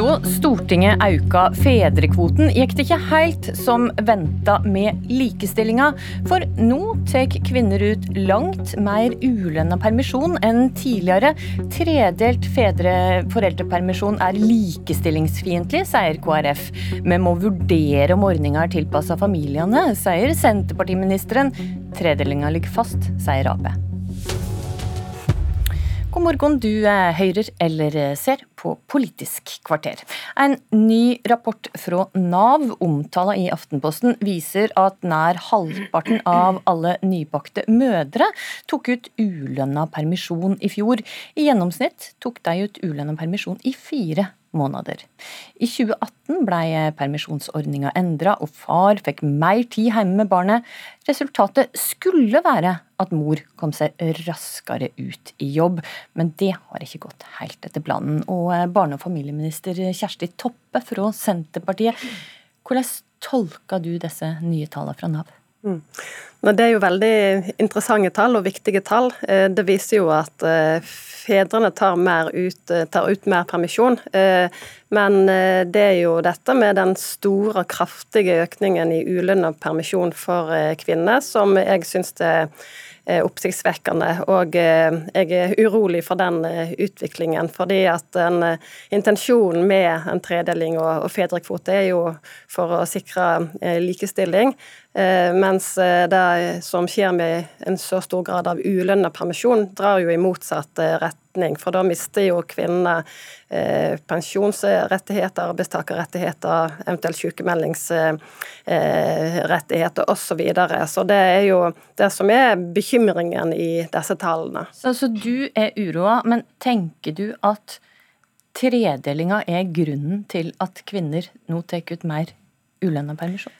Da Stortinget auka fedrekvoten, gikk det ikke helt som venta med likestillinga. For nå tar kvinner ut langt mer ulønna permisjon enn tidligere. Tredelt fedre foreldrepermisjon er likestillingsfiendtlig, sier KrF. Vi må vurdere om ordninga er tilpassa familiene, sier Senterpartiministeren. Tredelinga ligger fast, sier Ap. God morgen, du hører eller ser på Politisk kvarter. En ny rapport fra Nav, omtala i Aftenposten, viser at nær halvparten av alle nybakte mødre tok ut ulønna permisjon i fjor. I gjennomsnitt tok de ut ulønna permisjon i fire måneder. I 2018 ble permisjonsordninga endra, og far fikk mer tid hjemme med barnet. Resultatet skulle være at mor kom seg raskere ut i jobb, men det har ikke gått helt etter planen. Og barne- og familieminister Kjersti Toppe fra Senterpartiet, hvordan tolker du disse nye tallene fra Nav? Mm. Det er jo veldig interessante tall og viktige tall. Det viser jo at fedrene tar, ut, eh, tar ut mer permisjon. Eh, men eh, det er jo dette med den store, kraftige økningen i ulønna permisjon for kvinner som jeg syns er oppsiktsvekkende. Og jeg er urolig for den utviklingen. Fordi at en, intensjon med en tredeling og fedrekvote er jo for å sikre likestilling. Mens det som skjer med en så stor grad av ulønna permisjon, drar jo i motsatt retning retning, for da mister jo kvinnene eh, pensjonsrettigheter, arbeidstakerrettigheter, eventuelt sykemeldingsrettigheter osv. Så, videre. så det er jo det som er bekymringen i disse tallene. Så, så du er uroa, men tenker du at tredelinga er grunnen til at kvinner nå tar ut mer ulønna permisjon?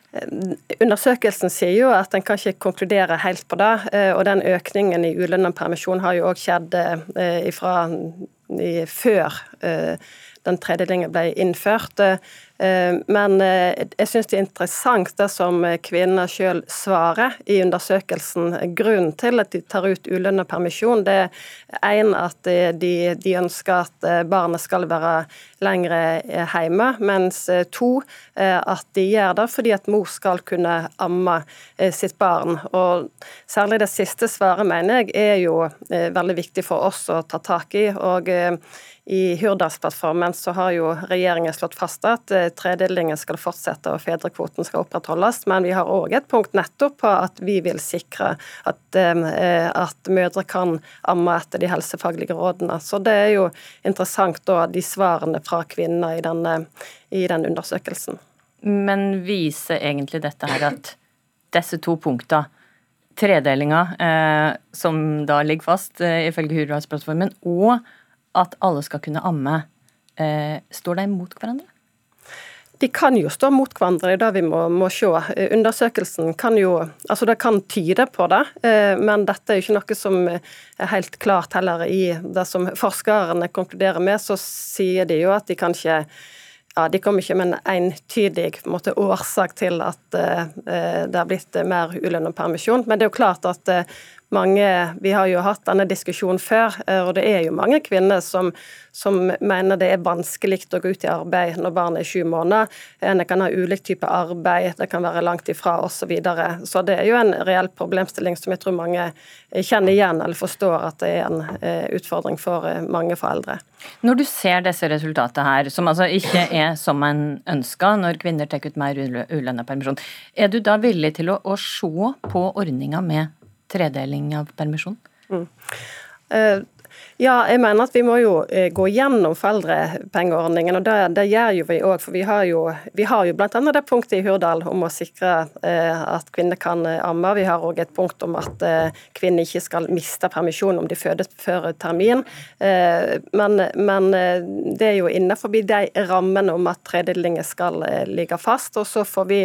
Undersøkelsen sier jo at en kan ikke konkludere helt på det. Eh, og den økningen i ulønna permisjon har jo òg skjedd eh, ifra før eh, den tredjedelingen ble innført. Eh, men eh, jeg syns det er interessant det som kvinner sjøl svarer i undersøkelsen. Grunnen til at de tar ut ulønna permisjon, det er en at de, de, ønsker at eh, barnet skal være lengre hjemme, mens to at de gjør det fordi at mor skal kunne amme sitt barn. Og særlig det siste svaret mener jeg er jo veldig viktig for oss å ta tak i. og i Hurdalsplattformen så har jo regjeringen slått fast at eh, tredelingen skal fortsette og fedrekvoten skal opprettholdes, men vi har òg et punkt nettopp på at vi vil sikre at, eh, at mødre kan amme etter de helsefaglige rådene. Så det er jo interessant da de svarene fra kvinner i, i den undersøkelsen. Men viser egentlig dette her at disse to punktene tredelinga, eh, som da ligger fast eh, ifølge Hurdalsplattformen, og at alle skal kunne amme, eh, står de mot hverandre? De kan jo stå mot hverandre, det er det vi må, må, se. Undersøkelsen kan jo altså Det kan tyde på det, eh, men dette er jo ikke noe som er helt klart heller i det som forskerne konkluderer med. Så sier de jo at de kan ikke ja, De kommer ikke med en entydig måte, årsak til at uh, det har blitt mer ulønnet permisjon. Men det er jo klart at mange Vi har jo hatt denne diskusjonen før, eh, og det er jo mange kvinner som, som mener det er vanskelig å gå ut i arbeid når barnet er sju måneder. En kan ha ulik type arbeid, det kan være langt ifra osv. Så, videre. så det er jo en reell problemstilling som jeg tror mange kjenner igjen eller forstår at det er en eh, utfordring for eh, mange foreldre. Når du ser disse resultatene her, som altså ikke er som en ønska når kvinner tar ut mer ulønna permisjon, er du da villig til å, å se på ordninga med tredeling av permisjonen? Mm. Ja, jeg mener at vi må jo uh, gå gjennom foreldrepengeordningen, og det, det gjør jo vi òg. For vi har jo, vi har jo bl.a. det punktet i Hurdal om å sikre eh, at kvinner kan amme. Vi har òg et punkt om at kvinner ikke skal miste permisjon om de fødes før termin. Men, men, det er jo innenfor de rammene om at tredelinger skal ligge fast. Og så får vi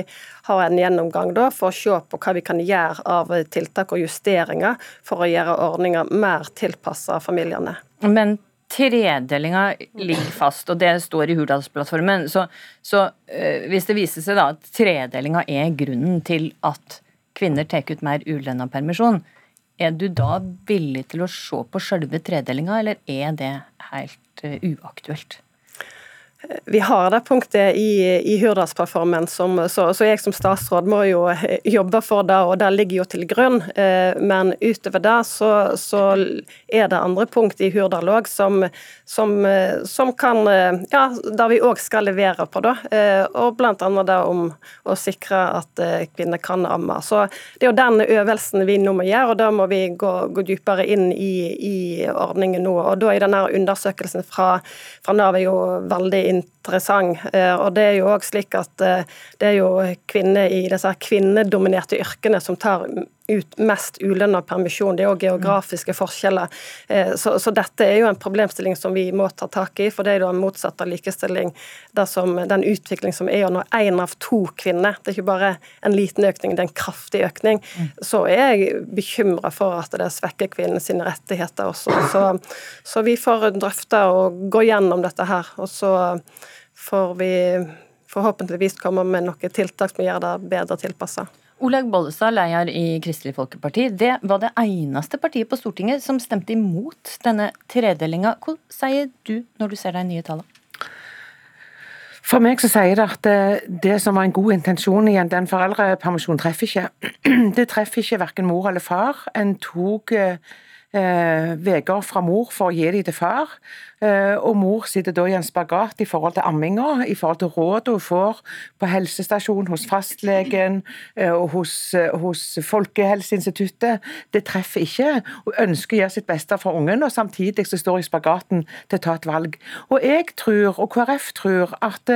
ha en gjennomgang da, for å se på hva vi kan gjøre av tiltak og justeringer for å gjøre ordninga mer tilpassa familiene. Men tredelinga ligger fast, og det står i Hurdalsplattformen. Så, så øh, hvis det viser seg da at tredelinga er grunnen til at kvinner tar ut mer ulønna permisjon, er du da villig til å se på sjølve tredelinga, eller er det helt uh, uaktuelt? Vi har det punktet i, i Hurdalsplattformen, så, så, jeg som statsråd må jo jobbe for det, og det ligger jo til grunn. Eh, men utover det så, så er det andre punkt i Hurdal òg som, som, som, kan Ja, der vi òg skal levere på, da. Eh, og annet det om å sikre at eh, kvinner kan amme. Så det er jo den øvelsen vi nå må gjøre, og da må vi gå, gå dypere inn i, i, ordningen nå. Og da er denne undersøkelsen fra, fra Nav er jo veldig interessant. Eh, og det er jo også slik at eh, det er jo kvinner i disse kvinnedominerte yrkene som tar ut mest ulønna permisjon. Det er òg geografiske forskjeller. Eh, så, så, dette er jo en problemstilling som vi må ta tak i, for det er jo en motsatt av likestilling. Som, den utvikling som er når én av to kvinner, det er ikke bare en liten økning, det er en kraftig økning, så er jeg bekymra for at det svekker kvinnens rettigheter også. Så, så vi får drøfte og gå gjennom dette her. og så får vi forhåpentligvis komme med noen tiltak som gjør det bedre tilpassa. Olaug Bollestad, leder i Kristelig Folkeparti. Det var det eneste partiet på Stortinget som stemte imot denne tredelinga. Hva sier du når du ser de nye tallene? For meg så sier det at det, som var en god intensjon igjen, den foreldrepermisjonen, treffer ikke. Det treffer ikke verken mor eller far. En tok uker eh, fra mor for å gi dem til far. Eh, og mor sitter da i en spagat i forhold til amminga, i forhold til råd hun får på helsestasjon, hos fastlegen eh, og hos, eh, hos Folkehelseinstituttet. Det treffer ikke. Hun ønsker å gjøre sitt beste for ungen, og samtidig så står hun i spagaten til å ta et valg. Og jeg tror, og KrF tror, at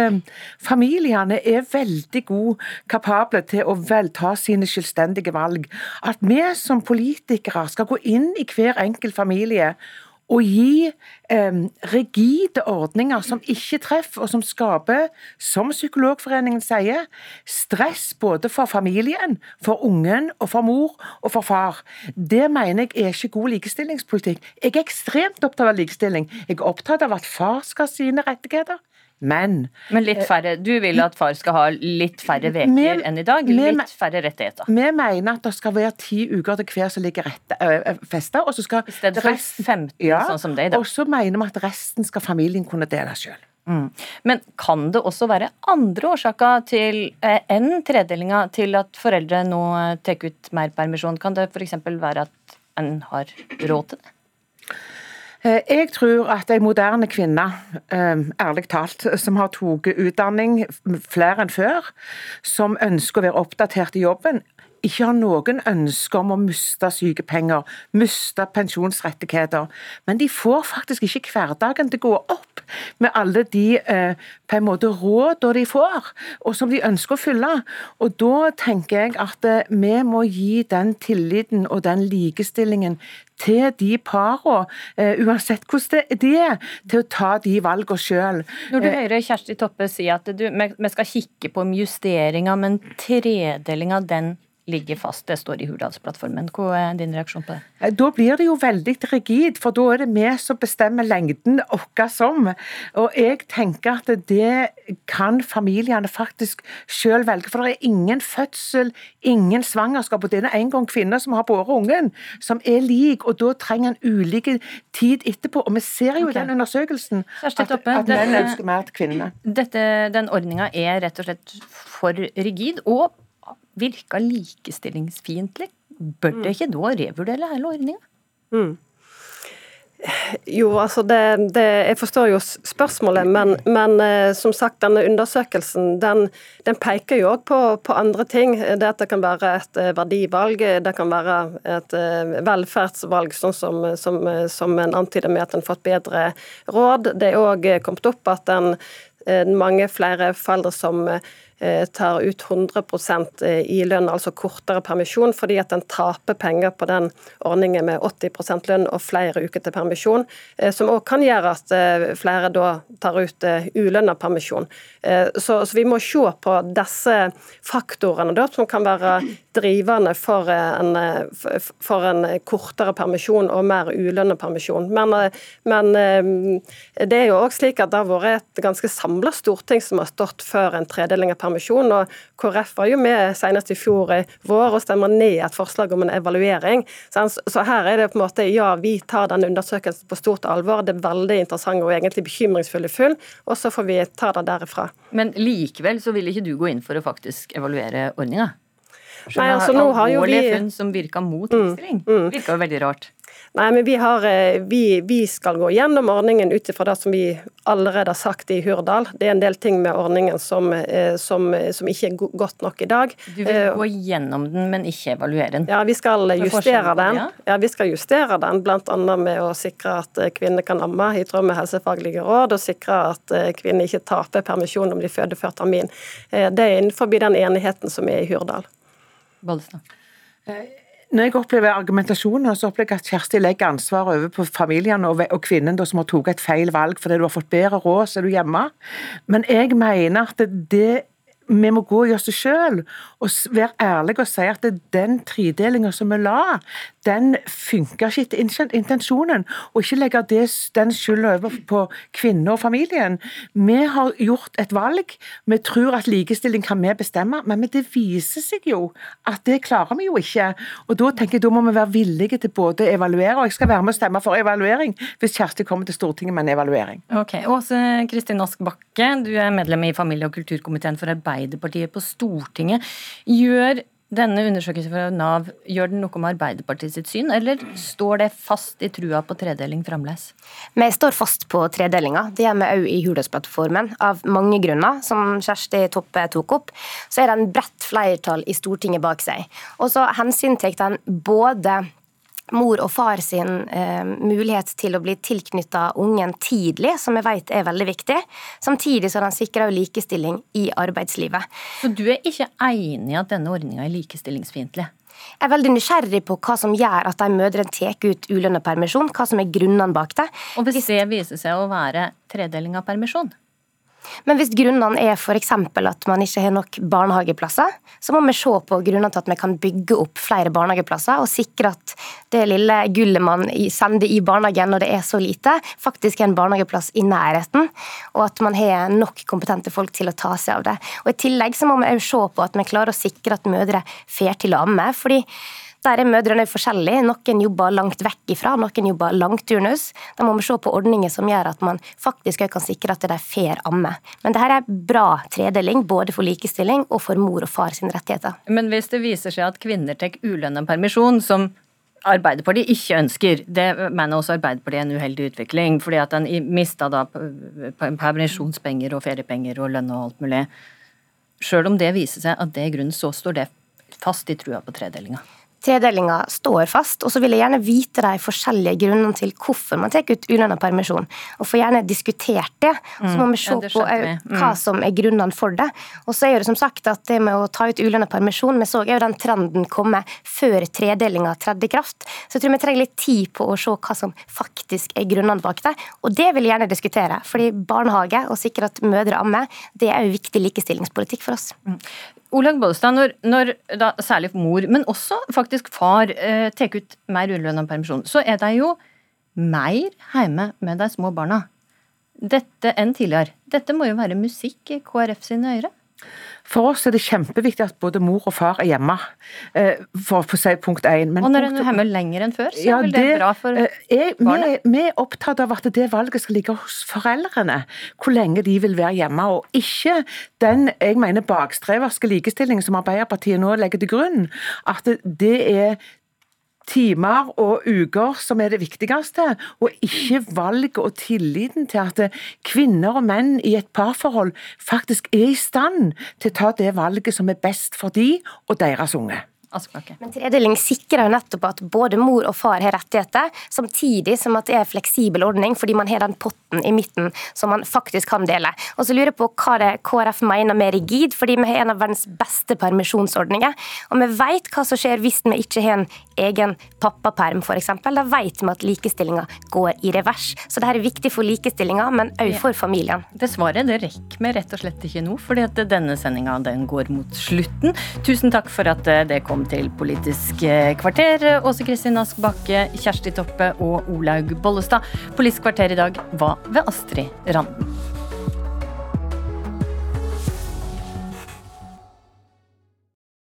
familiene er veldig gode kapable til å vel ta sine selvstendige valg. At vi som politikere skal gå inn i hver enkelt familie å gi eh, rigide ordninger som ikke treffer, og som skaper, som Psykologforeningen sier, stress både for familien, for ungen, og for mor og for far. Det mener jeg er ikke god likestillingspolitikk. Jeg er ekstremt opptatt av likestilling. Jeg er opptatt av at far skal ha sine rettigheter. Men Men litt færre. Du vil at far skal ha litt færre uker enn i dag? Litt færre rettigheter? Vi mener at det skal være ti uker til hver som ligger festa. I stedet for 15, ja, sånn som det i dag. Og så mener vi at resten skal familien kunne dele sjøl. Mm. Men kan det også være andre årsaker til eh, enn tredelinga til at foreldre nå tar ut mer permisjon? Kan det f.eks. være at en har råd til det? Eh, jeg tror at en moderne kvinne, eh, ærlig talt, som har tatt utdanning flere enn før, som ønsker å være oppdatert i jobben, ikke har noen ønske om å miste sykepenger, miste pensjonsrettigheter. Men de får faktisk ikke hverdagen til å gå opp med alle de eh, på en måte rådene de får, og som de ønsker å fylle. Og da tenker jeg at eh, vi må gi den tilliten og den likestillingen til de parene, uh, uansett hvordan det er, til å ta de valgene sjøl. Når du uh, hører Kjersti Toppe si at du, vi skal kikke på justeringa, men tredelinga den ligger fast. Det står i Hurdalsplattformen. Hva er din reaksjon på det? Eh, da blir det jo veldig rigid, for da er det vi som bestemmer lengden vår som. Og jeg tenker at det kan familiene faktisk selv velge. For det er ingen fødsel, ingen svangerskap. Og det er en gang kvinner som har båret ungen, som er lik, og da trenger en ulike tid etterpå. Og vi ser jo i den undersøkelsen at, at menn ønsker mer til kvinnene. Dette, den ordninga er rett og slett for rigid. og virka likestillingsfiendtlig, bør det ikke da revurdere hele ordninga? Mm. Jo, altså det, det, Jeg forstår jo spørsmålet, men, men uh, som sagt, denne undersøkelsen den, den peker jo òg på, på, andre ting. Det at det kan være et uh, verdivalg, det kan være et velferdsvalg, sånn som, som, som en antyder med at en har fått bedre råd. Det er òg kommet opp at en, mange flere foreldre som tar ut 100% i lønn, altså kortere permisjon, fordi at en taper penger på den ordningen med 80 lønn og flere uker til permisjon, som òg kan gjøre at flere da tar ut ulønna permisjon. Så, så, vi må se på disse faktorene da, som kan være drivende for en, for en kortere permisjon og mer ulønna permisjon. Men, men, det er jo òg slik at det har vært et ganske samla storting som har stått for en tredeling av permisjon. Og KrF var jo med senest i fjor i vår og stemmer ned et forslag om en evaluering. Så her er det på en måte ja, vi tar den undersøkelsen på stort alvor. Det er veldig interessant og egentlig bekymringsfulle funn, og så får vi ta det derifra. Men likevel så vil ikke du gå inn for å faktisk evaluere ordninga? Nei, altså nå har jo vi... funn som virka mot likestilling. Mm, mm. Virka jo veldig rart. Nei, men vi, har, eh, vi, vi skal gå gjennom ordningen ut ifra det som vi allerede har sagt i Hurdal. Det er en del ting med ordningen som, eh, som, som ikke er godt nok i dag. Du vil eh, gå gjennom den, men ikke evaluere den? Ja, vi skal justere den. Ja, vi skal justere den, bl.a. med å sikre at kvinner kan amme i tråd med helsefaglige råd, og sikre at kvinner ikke taper permisjon om de føder før termin. Det er innenfor den enigheten som er i Hurdal. Bollestad. Når jeg opplever argumentasjonen, så opplever jeg at Kjersti legger ansvaret over på familien og, kvinnen kvinnen som har tatt et feil valg fordi du har fått bedre råd, så er du hjemme. Men jeg mener at det vi må gå i oss sjøl og være ærlige og si at den tredelinga som vi la, den funker ikke etter intensjonen. Og ikke legge det, den skylda over på kvinner og familien. Vi har gjort et valg. Vi tror at likestilling kan vi bestemme, men det viser seg jo at det klarer vi jo ikke. Og Da tenker jeg, da må vi være villige til både å evaluere, og jeg skal være med og stemme for evaluering hvis Kjersti kommer til Stortinget med en evaluering. Ok, Åse Kristin Ask Bakke, du er medlem i familie- og kulturkomiteen for Arbeiderpartiet på Stortinget. Gjør denne undersøkelsen fra Nav, gjør den noe med Arbeiderpartiet sitt syn, eller står det fast i trua på tredeling fremdeles? Vi står fast på tredelinga. Det gjør vi òg i Hurdalsplattformen, av mange grunner. Som Kjersti Toppe tok opp, så er det en bredt flertall i Stortinget bak seg. Og så hensyntar den både mor og far sin eh, mulighet til å bli tilknytta ungen tidlig, som jeg vet er veldig viktig. Samtidig så den sikrer likestilling i arbeidslivet. Så du er ikke enig i at denne ordninga er likestillingsfiendtlig? Jeg er veldig nysgjerrig på hva som gjør at de mødrene tar ut ulønna permisjon, hva som er grunnene bak det. Og hvis det viser seg å være tredeling av permisjon? Men hvis grunnene er f.eks. at man ikke har nok barnehageplasser, så må vi se på grunnene til at vi kan bygge opp flere barnehageplasser og sikre at det lille gullet man sender i barnehagen når det er så lite, faktisk er en barnehageplass i nærheten, og at man har nok kompetente folk til å ta seg av det. Og I tillegg så må vi òg se på at vi klarer å sikre at mødre får til å amme. fordi der er mødrene forskjellige. Noen jobber langt vekk ifra, noen jobber langturnus. Da må vi se på ordninger som gjør at man faktisk kan sikre at de får amme. Men dette er bra tredeling, både for likestilling og for mor og far sine rettigheter. Men hvis det viser seg at kvinner tar ulønna permisjon, som Arbeiderpartiet ikke ønsker. Det mener også Arbeiderpartiet er en uheldig utvikling. fordi at en mista da permisjonspenger og feriepenger og lønn og alt mulig. Sjøl om det viser seg at det er grunnen, så står det fast i trua på tredelinga. Tredelinga står fast, og så vil jeg gjerne vite de forskjellige grunnene til hvorfor man tar ut ulønna permisjon. Og får gjerne diskutert det. Så må vi se mm, ja, på mm. hva som er grunnene for det. Og så er det som sagt at det med å ta ut ulønna permisjon, vi så jo den trenden komme før tredelinga tredde kraft. Så jeg tror vi trenger litt tid på å se hva som faktisk er grunnene bak det. Og det vil jeg gjerne diskutere. fordi barnehage og sikre at mødre ammer, det er jo viktig likestillingspolitikk for oss. Mm. Olaug Bollestad, når, når da, særlig mor, men også faktisk far, eh, tar ut mer ulønna permisjon, så er de jo mer hjemme med de små barna. Dette enn tidligere. Dette må jo være musikk i KrF sine ører? For oss er det kjempeviktig at både mor og far er hjemme, eh, for å si punkt én. Og når en er hjemme lenger enn før, så ja, er vel det, det bra for eh, er, barnet? Vi, vi, er opptatt av at det valget skal ligge hos foreldrene, hvor lenge de vil være hjemme. Og ikke den jeg mener bakstreverske likestillingen som Arbeiderpartiet nå legger til grunn. At det er timer og uker som er det viktigste, og ikke valget og tilliten til at kvinner og menn i et parforhold faktisk er i stand til å ta det valget som er best for de og deres unge. Askebakke. Men tredeling sikrer jo nettopp at både mor og far har rettigheter, samtidig som at det er en fleksibel ordning, fordi man har den potten i midten som man faktisk kan dele. Og så lurer jeg på hva det KrF mener med rigid, fordi vi har en av verdens beste permisjonsordninger. Og vi vet hva som skjer hvis vi ikke har en egen pappaperm, f.eks. Da vet vi at likestillinga går i revers. Så dette er viktig for likestillinga, men òg for familien. Det svaret det rekker vi rett og slett ikke nå, fordi at denne sendinga går mot slutten. Tusen takk for at det kom til Politisk kvarter. Åse Kristin Ask Bakke, Kjersti Toppe og Olaug Bollestad. Politisk kvarter i dag var ved Astrid Randen.